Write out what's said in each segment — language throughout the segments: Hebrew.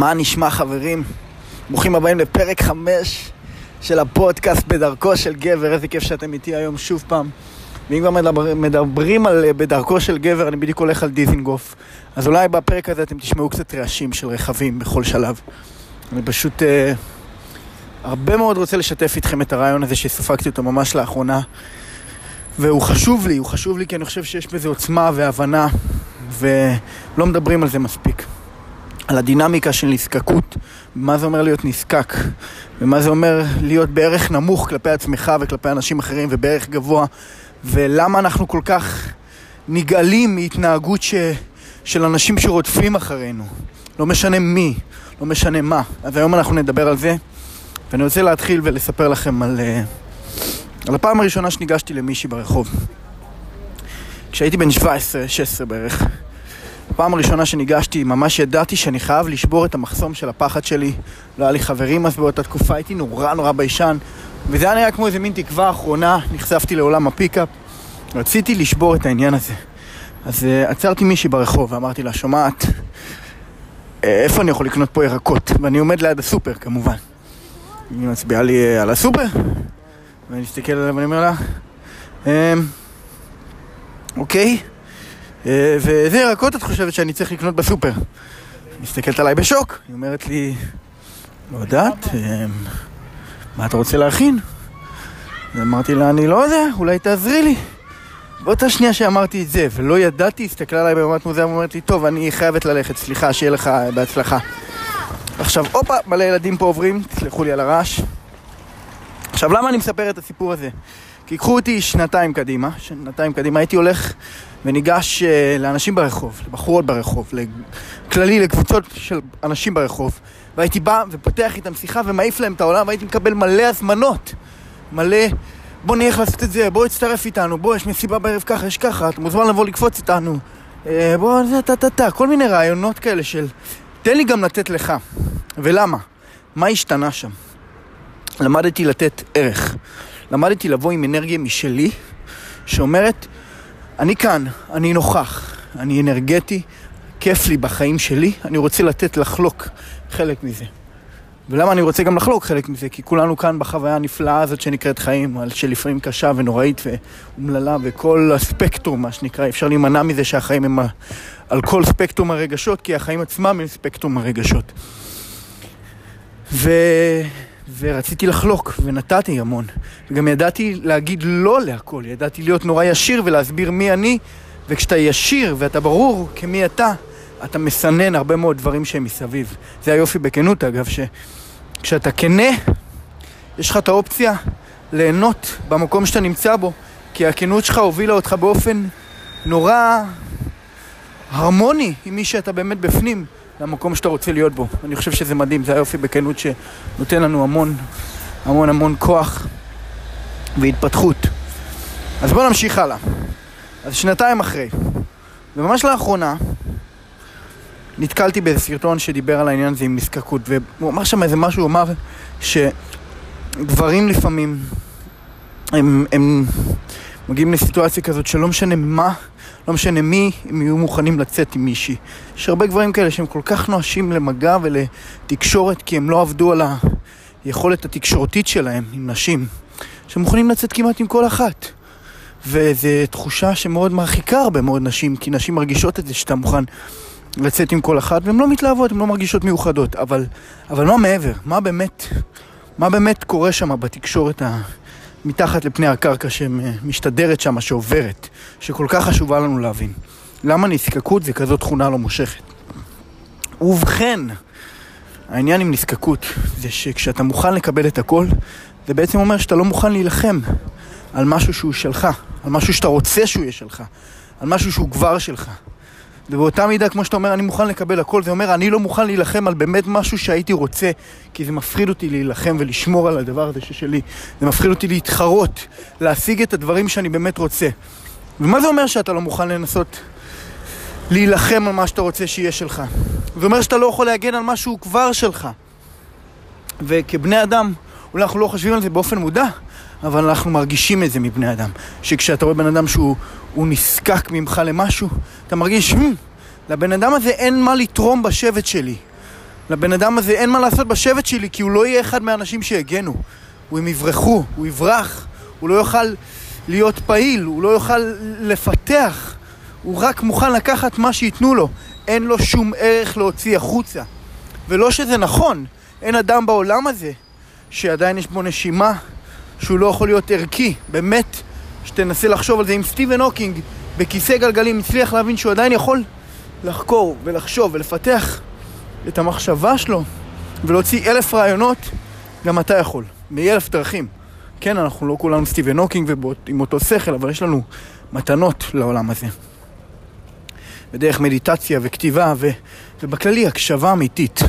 מה נשמע חברים? ברוכים הבאים לפרק 5 של הפודקאסט בדרכו של גבר, איזה כיף שאתם איתי היום שוב פעם. ואם כבר מדבר, מדברים על אה, בדרכו של גבר, אני בדיוק הולך על דיזינגוף. אז אולי בפרק הזה אתם תשמעו קצת רעשים של רכבים בכל שלב. אני פשוט אה, הרבה מאוד רוצה לשתף איתכם את הרעיון הזה שספגתי אותו ממש לאחרונה. והוא חשוב לי, הוא חשוב לי כי אני חושב שיש בזה עוצמה והבנה, ולא מדברים על זה מספיק. על הדינמיקה של נזקקות, מה זה אומר להיות נזקק, ומה זה אומר להיות בערך נמוך כלפי עצמך וכלפי אנשים אחרים, ובערך גבוה, ולמה אנחנו כל כך נגאלים מהתנהגות ש... של אנשים שרודפים אחרינו. לא משנה מי, לא משנה מה. אז היום אנחנו נדבר על זה, ואני רוצה להתחיל ולספר לכם על, אה, על הפעם הראשונה שניגשתי למישהי ברחוב. כשהייתי בן 17, 16 בערך. הפעם הראשונה שניגשתי, ממש ידעתי שאני חייב לשבור את המחסום של הפחד שלי. לא היה לי חברים אז באותה תקופה, הייתי נורא נורא ביישן. וזה היה נראה כמו איזה מין תקווה אחרונה, נחשפתי לעולם ה pickup. רציתי לשבור את העניין הזה. אז אה, עצרתי מישהי ברחוב ואמרתי לה, שומעת, אה, איפה אני יכול לקנות פה ירקות? ואני עומד ליד הסופר כמובן. היא מצביעה לי אה, על הסופר, ואני מסתכל עליה ואני אומר לה, אמ, אוקיי, אה, ואיזה ירקות את חושבת שאני צריך לקנות בסופר? היא מסתכלת עליי בשוק, היא אומרת לי, לא יודעת, אה, מה אתה רוצה להכין? אמרתי לה, אני לא יודע, אולי תעזרי לי. באותה שנייה שאמרתי את זה, ולא ידעתי, הסתכלה עליי במבט מוזר ואומרת לי, טוב, אני חייבת ללכת, סליחה, שיהיה לך בהצלחה. עכשיו, הופה, מלא ילדים פה עוברים, תסלחו לי על הרעש. עכשיו, למה אני מספר את הסיפור הזה? כי קחו אותי שנתיים קדימה, שנתיים קדימה הייתי הולך וניגש uh, לאנשים ברחוב, לבחורות ברחוב, לכללי, לקבוצות של אנשים ברחוב, והייתי בא ופותח איתם שיחה ומעיף להם את העולם, והייתי מקבל מלא הזמנות, מלא, בוא נלך לעשות את זה, בוא תצטרף איתנו, בוא, יש מסיבה בערב ככה, יש ככה, אתה מוזמן לבוא לקפוץ איתנו, uh, בוא, זה, טה, טה, טה, כל מיני רעיונות כאלה של, תן לי גם לתת לך. ולמה? מה השתנה שם? למדתי לתת ערך. למדתי לבוא עם אנרגיה משלי, שאומרת, אני כאן, אני נוכח, אני אנרגטי, כיף לי בחיים שלי, אני רוצה לתת לחלוק חלק מזה. ולמה אני רוצה גם לחלוק חלק מזה? כי כולנו כאן בחוויה הנפלאה הזאת שנקראת חיים, שלפעמים קשה ונוראית ואומללה וכל הספקטרום, מה שנקרא, אפשר להימנע מזה שהחיים הם על כל ספקטרום הרגשות, כי החיים עצמם הם ספקטרום הרגשות. ו... ורציתי לחלוק, ונתתי המון. וגם ידעתי להגיד לא להכל, ידעתי להיות נורא ישיר ולהסביר מי אני, וכשאתה ישיר ואתה ברור כמי אתה, אתה מסנן הרבה מאוד דברים שהם מסביב. זה היופי בכנות אגב, שכשאתה כנה, יש לך את האופציה ליהנות במקום שאתה נמצא בו, כי הכנות שלך הובילה אותך באופן נורא הרמוני עם מי שאתה באמת בפנים. למקום שאתה רוצה להיות בו. אני חושב שזה מדהים, זה היופי בכנות שנותן לנו המון, המון המון כוח והתפתחות. אז בואו נמשיך הלאה. אז שנתיים אחרי, וממש לאחרונה, נתקלתי באיזה סרטון שדיבר על העניין הזה עם נזקקות, והוא אמר שם איזה משהו, הוא אמר שגברים לפעמים, הם, הם מגיעים לסיטואציה כזאת שלא משנה מה לא משנה מי, הם יהיו מוכנים לצאת עם מישהי. יש הרבה גברים כאלה שהם כל כך נואשים למגע ולתקשורת כי הם לא עבדו על היכולת התקשורתית שלהם עם נשים, שהם מוכנים לצאת כמעט עם כל אחת. וזו תחושה שמאוד מרחיקה הרבה מאוד נשים, כי נשים מרגישות את זה שאתה מוכן לצאת עם כל אחת, והן לא מתלהבות, הן לא מרגישות מיוחדות. אבל, אבל מה מעבר? מה באמת, מה באמת קורה שם בתקשורת ה... מתחת לפני הקרקע שמשתדרת שם, שעוברת, שכל כך חשובה לנו להבין. למה נזקקות זה כזאת תכונה לא מושכת? ובכן, העניין עם נזקקות זה שכשאתה מוכן לקבל את הכל, זה בעצם אומר שאתה לא מוכן להילחם על משהו שהוא שלך, על משהו שאתה רוצה שהוא יהיה שלך, על משהו שהוא כבר שלך. ובאותה מידה, כמו שאתה אומר, אני מוכן לקבל הכל, זה אומר, אני לא מוכן להילחם על באמת משהו שהייתי רוצה, כי זה מפחיד אותי להילחם ולשמור על הדבר הזה ששלי. זה מפחיד אותי להתחרות, להשיג את הדברים שאני באמת רוצה. ומה זה אומר שאתה לא מוכן לנסות להילחם על מה שאתה רוצה שיהיה שלך? זה אומר שאתה לא יכול להגן על מה שהוא כבר שלך. וכבני אדם, אולי אנחנו לא חושבים על זה באופן מודע, אבל אנחנו מרגישים את זה מבני אדם. שכשאתה רואה בן אדם שהוא נזקק ממך למשהו, אתה מרגיש, hmm, לבן אדם הזה אין מה לתרום בשבט שלי. לבן אדם הזה אין מה לעשות בשבט שלי, כי הוא לא יהיה אחד מהאנשים שהגנו. הוא הם יברחו, הוא יברח, הוא לא יוכל להיות פעיל, הוא לא יוכל לפתח. הוא רק מוכן לקחת מה שייתנו לו. אין לו שום ערך להוציא החוצה. ולא שזה נכון, אין אדם בעולם הזה שעדיין יש בו נשימה, שהוא לא יכול להיות ערכי. באמת, שתנסה לחשוב על זה. אם סטיבן הוקינג בכיסא גלגלים הצליח להבין שהוא עדיין יכול לחקור ולחשוב ולפתח את המחשבה שלו ולהוציא אלף רעיונות, גם אתה יכול, מאלף דרכים. כן, אנחנו לא כולנו סטיבן הוקינג ועם אותו שכל, אבל יש לנו מתנות לעולם הזה. בדרך מדיטציה וכתיבה, ו, ובכללי הקשבה אמיתית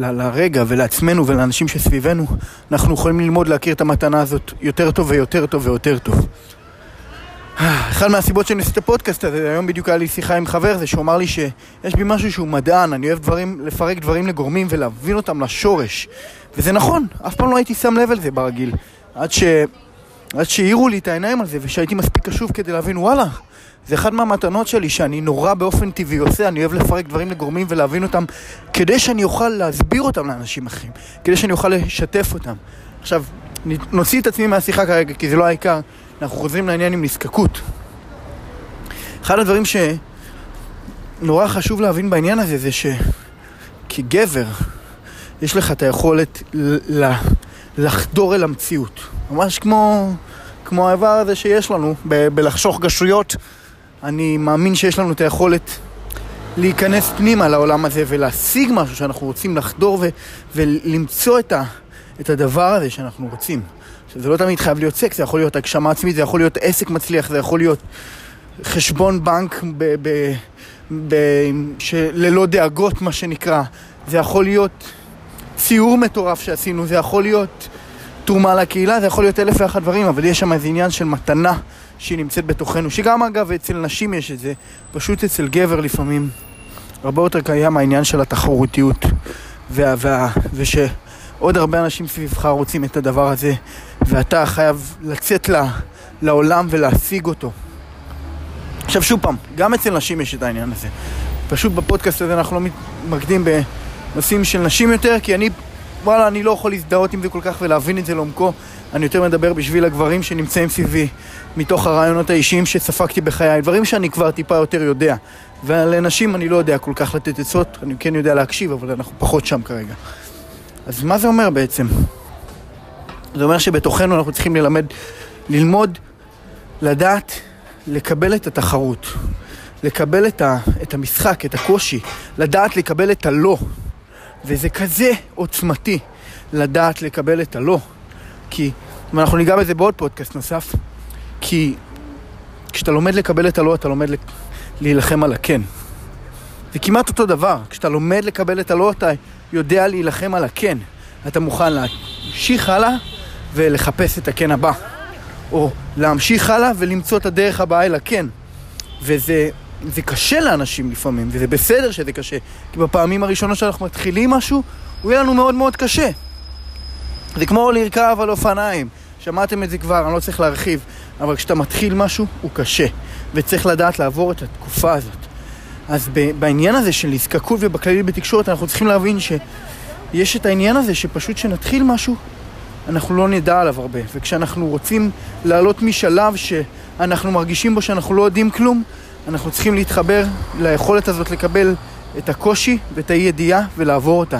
לרגע ולעצמנו ולאנשים שסביבנו, אנחנו יכולים ללמוד להכיר את המתנה הזאת יותר טוב ויותר טוב ויותר טוב. אחד מהסיבות שאני עושה את הפודקאסט הזה, היום בדיוק היה לי שיחה עם חבר זה שהוא אמר לי שיש בי משהו שהוא מדען, אני אוהב דברים, לפרק דברים לגורמים ולהבין אותם לשורש. וזה נכון, אף פעם לא הייתי שם לב על זה ברגיל. עד ש... עד שהעירו לי את העיניים על זה ושהייתי מספיק קשוב כדי להבין וואלה, זה אחד מהמתנות שלי שאני נורא באופן טבעי עושה, אני אוהב לפרק דברים לגורמים ולהבין אותם כדי שאני אוכל להסביר אותם לאנשים אחרים, כדי שאני אוכל לשתף אותם. עכשיו, נוציא את עצמי מהשיחה כרגע כי זה לא העיקר, אנחנו חוזרים לעניין עם נזקקות. אחד הדברים שנורא חשוב להבין בעניין הזה זה שכגבר יש לך את היכולת ל... לחדור אל המציאות. ממש כמו, כמו האיבר הזה שיש לנו ב- בלחשוך גשויות. אני מאמין שיש לנו את היכולת להיכנס פנימה לעולם הזה ולהשיג משהו שאנחנו רוצים לחדור ו- ולמצוא את, ה- את הדבר הזה שאנחנו רוצים. שזה לא תמיד חייב להיות סקס, זה יכול להיות הגשמה עצמית, זה יכול להיות עסק מצליח, זה יכול להיות חשבון בנק ב- ב- ב- ללא דאגות, מה שנקרא. זה יכול להיות ציור מטורף שעשינו, זה יכול להיות תרומה לקהילה, זה יכול להיות אלף ואחת דברים, אבל יש שם איזה עניין של מתנה שהיא נמצאת בתוכנו, שגם אגב אצל נשים יש את זה, פשוט אצל גבר לפעמים הרבה יותר קיים העניין של התחרותיות, וה, וה, ושעוד הרבה אנשים סביבך רוצים את הדבר הזה, ואתה חייב לצאת לה, לעולם ולהשיג אותו. עכשיו שוב פעם, גם אצל נשים יש את העניין הזה. פשוט בפודקאסט הזה אנחנו לא מתמקדים בנושאים של נשים יותר, כי אני וואלה, אני לא יכול להזדהות עם זה כל כך ולהבין את זה לעומקו. אני יותר מדבר בשביל הגברים שנמצאים סביבי, מתוך הרעיונות האישיים שספגתי בחיי, דברים שאני כבר טיפה יותר יודע. ולנשים אני לא יודע כל כך לתת עצות, אני כן יודע להקשיב, אבל אנחנו פחות שם כרגע. אז מה זה אומר בעצם? זה אומר שבתוכנו אנחנו צריכים ללמד, ללמוד, לדעת, לקבל את התחרות, לקבל את, ה, את המשחק, את הקושי, לדעת לקבל את הלא. וזה כזה עוצמתי לדעת לקבל את הלא. כי, ואנחנו ניגע בזה בעוד פודקאסט נוסף, כי כשאתה לומד לקבל את הלא, אתה לומד להילחם על הכן. זה כמעט אותו דבר, כשאתה לומד לקבל את הלא, אתה יודע להילחם על הכן. אתה מוכן להמשיך הלאה ולחפש את הכן הבא. או להמשיך הלאה ולמצוא את הדרך הבאה אל הכן. וזה זה קשה לאנשים לפעמים, וזה בסדר שזה קשה. כי בפעמים הראשונות שאנחנו מתחילים משהו, הוא יהיה לנו מאוד מאוד קשה. זה כמו לרכב על אופניים. שמעתם את זה כבר, אני לא צריך להרחיב. אבל כשאתה מתחיל משהו, הוא קשה. וצריך לדעת לעבור את התקופה הזאת. אז בעניין הזה של נזקקות ובכללי בתקשורת, אנחנו צריכים להבין שיש את העניין הזה שפשוט כשנתחיל משהו, אנחנו לא נדע עליו הרבה. וכשאנחנו רוצים לעלות משלב שאנחנו מרגישים בו שאנחנו לא יודעים כלום, אנחנו צריכים להתחבר ליכולת הזאת לקבל את הקושי ואת האי ידיעה ולעבור אותה.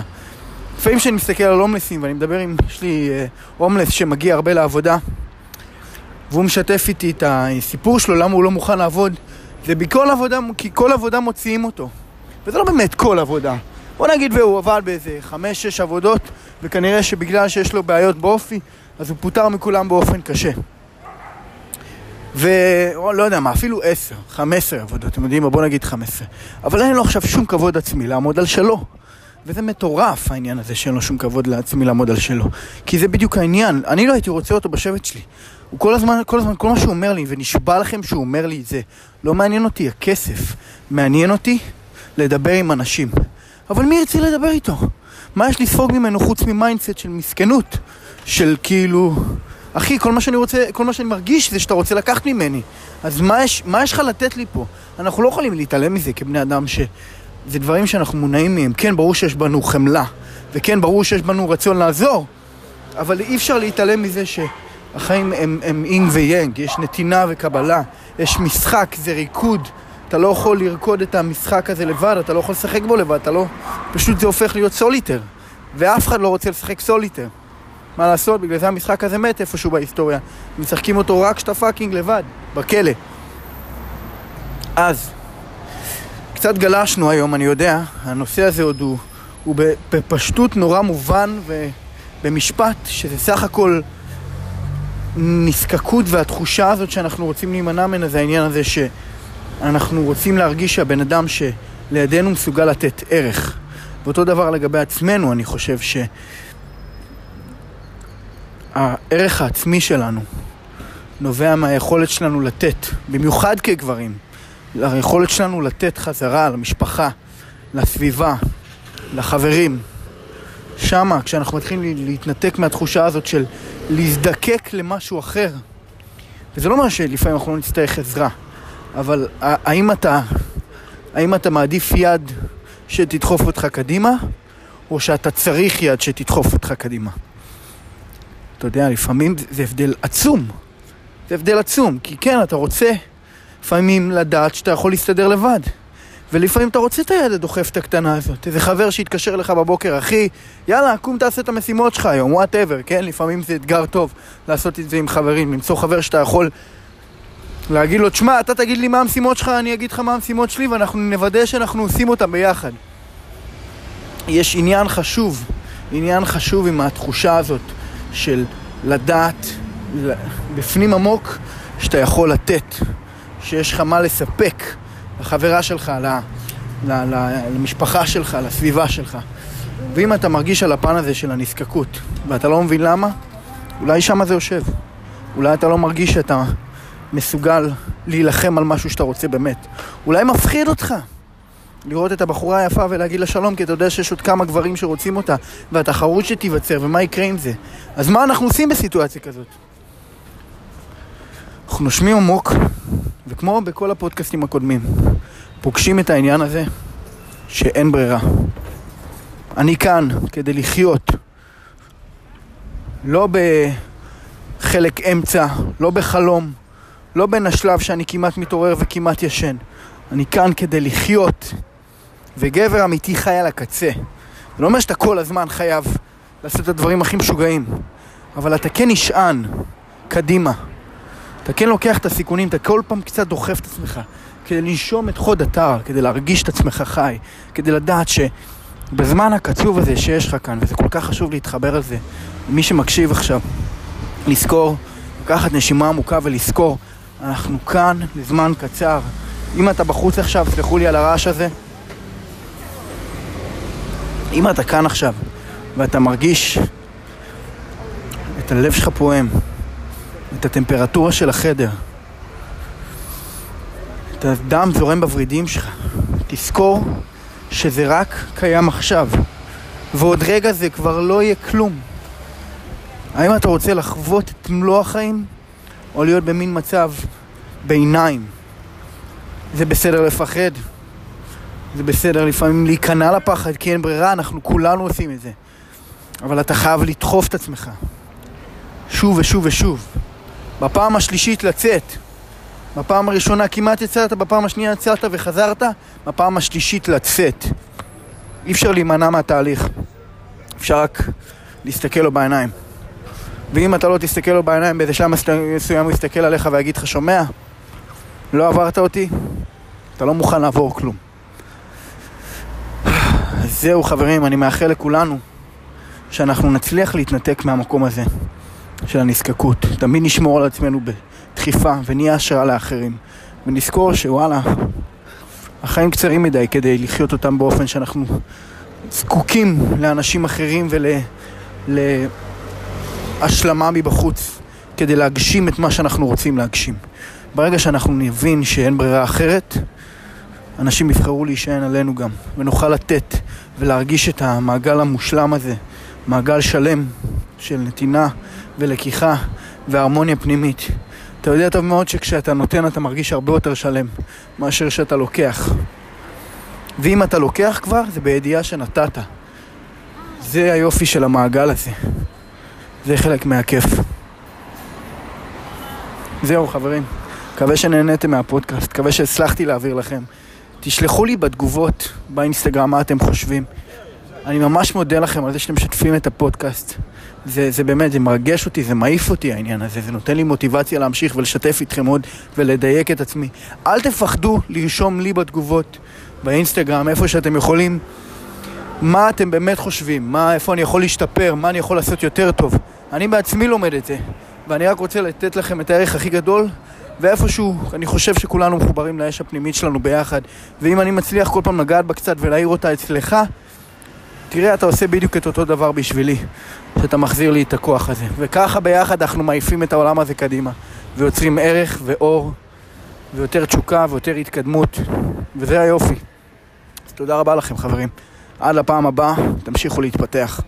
לפעמים כשאני מסתכל על הומלסים ואני מדבר עם, יש לי הומלס שמגיע הרבה לעבודה והוא משתף איתי את הסיפור שלו, למה הוא לא מוכן לעבוד זה בכל עבודה, כי כל עבודה מוציאים אותו. וזה לא באמת כל עבודה. בוא נגיד והוא עבד באיזה חמש-שש עבודות וכנראה שבגלל שיש לו בעיות באופי אז הוא פוטר מכולם באופן קשה ולא יודע מה, אפילו עשר, חמש עשר עבודות, אתם יודעים מה? בוא נגיד חמש עשר. אבל אין לו עכשיו שום כבוד עצמי לעמוד על שלו. וזה מטורף העניין הזה שאין לו שום כבוד לעצמי לעמוד על שלו. כי זה בדיוק העניין, אני לא הייתי רוצה אותו בשבט שלי. הוא כל הזמן, כל הזמן, כל מה שהוא אומר לי, ונשבע לכם שהוא אומר לי את זה, לא מעניין אותי הכסף, מעניין אותי לדבר עם אנשים. אבל מי ירצה לדבר איתו? מה יש לספוג ממנו חוץ מ mindset של מסכנות? של כאילו... אחי, כל מה שאני רוצה, כל מה שאני מרגיש זה שאתה רוצה לקחת ממני. אז מה יש, מה יש לך לתת לי פה? אנחנו לא יכולים להתעלם מזה כבני אדם ש... זה דברים שאנחנו מונעים מהם. כן, ברור שיש בנו חמלה, וכן, ברור שיש בנו רצון לעזור, אבל אי אפשר להתעלם מזה שהחיים הם, הם יין ויאנג, יש נתינה וקבלה, יש משחק, זה ריקוד. אתה לא יכול לרקוד את המשחק הזה לבד, אתה לא יכול לשחק בו לבד, אתה לא... פשוט זה הופך להיות סוליטר. ואף אחד לא רוצה לשחק סוליטר. מה לעשות? בגלל זה המשחק הזה מת איפשהו בהיסטוריה. משחקים אותו רק כשאתה fucking לבד, בכלא. אז, קצת גלשנו היום, אני יודע, הנושא הזה עוד הוא, הוא בפשטות נורא מובן ובמשפט, שזה סך הכל נזקקות והתחושה הזאת שאנחנו רוצים להימנע ממנה זה העניין הזה שאנחנו רוצים להרגיש שהבן אדם שלידינו מסוגל לתת ערך. ואותו דבר לגבי עצמנו, אני חושב שהערך העצמי שלנו נובע מהיכולת שלנו לתת, במיוחד כגברים, היכולת שלנו לתת חזרה למשפחה, לסביבה, לחברים. שמה, כשאנחנו מתחילים להתנתק מהתחושה הזאת של להזדקק למשהו אחר, וזה לא אומר שלפעמים אנחנו לא נצטרך עזרה, אבל האם אתה, האם אתה מעדיף יד שתדחוף אותך קדימה, או שאתה צריך יד שתדחוף אותך קדימה? אתה יודע, לפעמים זה הבדל עצום. זה הבדל עצום, כי כן, אתה רוצה לפעמים לדעת שאתה יכול להסתדר לבד. ולפעמים אתה רוצה את היד הדוחפת הקטנה הזאת. איזה חבר שיתקשר לך בבוקר, אחי, יאללה, קום תעשה את המשימות שלך היום, וואטאבר, כן? לפעמים זה אתגר טוב לעשות את זה עם חברים, למצוא חבר שאתה יכול להגיד לו, תשמע, אתה תגיד לי מה המשימות שלך, אני אגיד לך מה המשימות שלי, ואנחנו נוודא שאנחנו עושים אותם ביחד. יש עניין חשוב, עניין חשוב עם התחושה הזאת של לדעת בפנים עמוק שאתה יכול לתת, שיש לך מה לספק לחברה שלך, ל, ל, ל, למשפחה שלך, לסביבה שלך. ואם אתה מרגיש על הפן הזה של הנזקקות, ואתה לא מבין למה, אולי שמה זה יושב. אולי אתה לא מרגיש שאתה מסוגל להילחם על משהו שאתה רוצה באמת. אולי מפחיד אותך לראות את הבחורה היפה ולהגיד לה שלום, כי אתה יודע שיש עוד כמה גברים שרוצים אותה, והתחרות שתיווצר, ומה יקרה עם זה. אז מה אנחנו עושים בסיטואציה כזאת? אנחנו נושמים עמוק, וכמו בכל הפודקאסטים הקודמים, פוגשים את העניין הזה שאין ברירה. אני כאן כדי לחיות, לא בחלק אמצע, לא בחלום, לא בין השלב שאני כמעט מתעורר וכמעט ישן. אני כאן כדי לחיות, וגבר אמיתי חי על הקצה. זה לא אומר שאתה כל הזמן חייב לעשות את הדברים הכי משוגעים, אבל אתה כן נשען קדימה. אתה כן לוקח את הסיכונים, אתה כל פעם קצת דוחף את עצמך כדי לנשום את חוד אתר, כדי להרגיש את עצמך חי, כדי לדעת שבזמן הקצוב הזה שיש לך כאן, וזה כל כך חשוב להתחבר על זה, מי שמקשיב עכשיו, לזכור, לקחת נשימה עמוקה ולזכור, אנחנו כאן לזמן קצר. אם אתה בחוץ עכשיו, סלחו לי על הרעש הזה, אם אתה כאן עכשיו ואתה מרגיש את הלב שלך פועם, את הטמפרטורה של החדר, את הדם זורם בוורידים שלך. תזכור שזה רק קיים עכשיו, ועוד רגע זה כבר לא יהיה כלום. האם אתה רוצה לחוות את מלוא החיים, או להיות במין מצב ביניים? זה בסדר לפחד, זה בסדר לפעמים להיכנע לפחד, כי אין ברירה, אנחנו כולנו עושים את זה. אבל אתה חייב לדחוף את עצמך. שוב ושוב ושוב. בפעם השלישית לצאת. בפעם הראשונה כמעט יצאת, בפעם השנייה יצאת וחזרת, בפעם השלישית לצאת. אי אפשר להימנע מהתהליך. אפשר רק להסתכל לו בעיניים. ואם אתה לא תסתכל לו בעיניים, באיזה שלב מסוים הוא יסתכל עליך ויגיד לך, שומע? לא עברת אותי? אתה לא מוכן לעבור כלום. זהו חברים, אני מאחל לכולנו שאנחנו נצליח להתנתק מהמקום הזה. של הנזקקות. תמיד נשמור על עצמנו בדחיפה ונהיה השראה לאחרים. ונזכור שוואלה, החיים קצרים מדי כדי לחיות אותם באופן שאנחנו זקוקים לאנשים אחרים ולהשלמה מבחוץ כדי להגשים את מה שאנחנו רוצים להגשים. ברגע שאנחנו נבין שאין ברירה אחרת, אנשים יבחרו להישען עלינו גם, ונוכל לתת ולהרגיש את המעגל המושלם הזה, מעגל שלם של נתינה ולקיחה והרמוניה פנימית. אתה יודע טוב מאוד שכשאתה נותן אתה מרגיש הרבה יותר שלם מאשר שאתה לוקח. ואם אתה לוקח כבר, זה בידיעה שנתת. זה היופי של המעגל הזה. זה חלק מהכיף. זהו חברים, מקווה שנהניתם מהפודקאסט, מקווה שהצלחתי להעביר לכם. תשלחו לי בתגובות באינסטגרם מה אתם חושבים. אני ממש מודה לכם על זה שאתם משתפים את הפודקאסט. זה, זה באמת, זה מרגש אותי, זה מעיף אותי העניין הזה, זה נותן לי מוטיבציה להמשיך ולשתף איתכם עוד ולדייק את עצמי. אל תפחדו לרשום לי בתגובות באינסטגרם, איפה שאתם יכולים, מה אתם באמת חושבים, מה, איפה אני יכול להשתפר, מה אני יכול לעשות יותר טוב. אני בעצמי לומד את זה, ואני רק רוצה לתת לכם את הערך הכי גדול, ואיפשהו אני חושב שכולנו מחוברים לאש הפנימית שלנו ביחד, ואם אני מצליח כל פעם לגעת בה קצת ולהעיר אותה אצלך, תראה, אתה עושה בדיוק את אותו דבר בשבילי, שאתה מחזיר לי את הכוח הזה. וככה ביחד אנחנו מעיפים את העולם הזה קדימה, ויוצרים ערך ואור, ויותר תשוקה ויותר התקדמות, וזה היופי. אז תודה רבה לכם חברים. עד לפעם הבאה, תמשיכו להתפתח.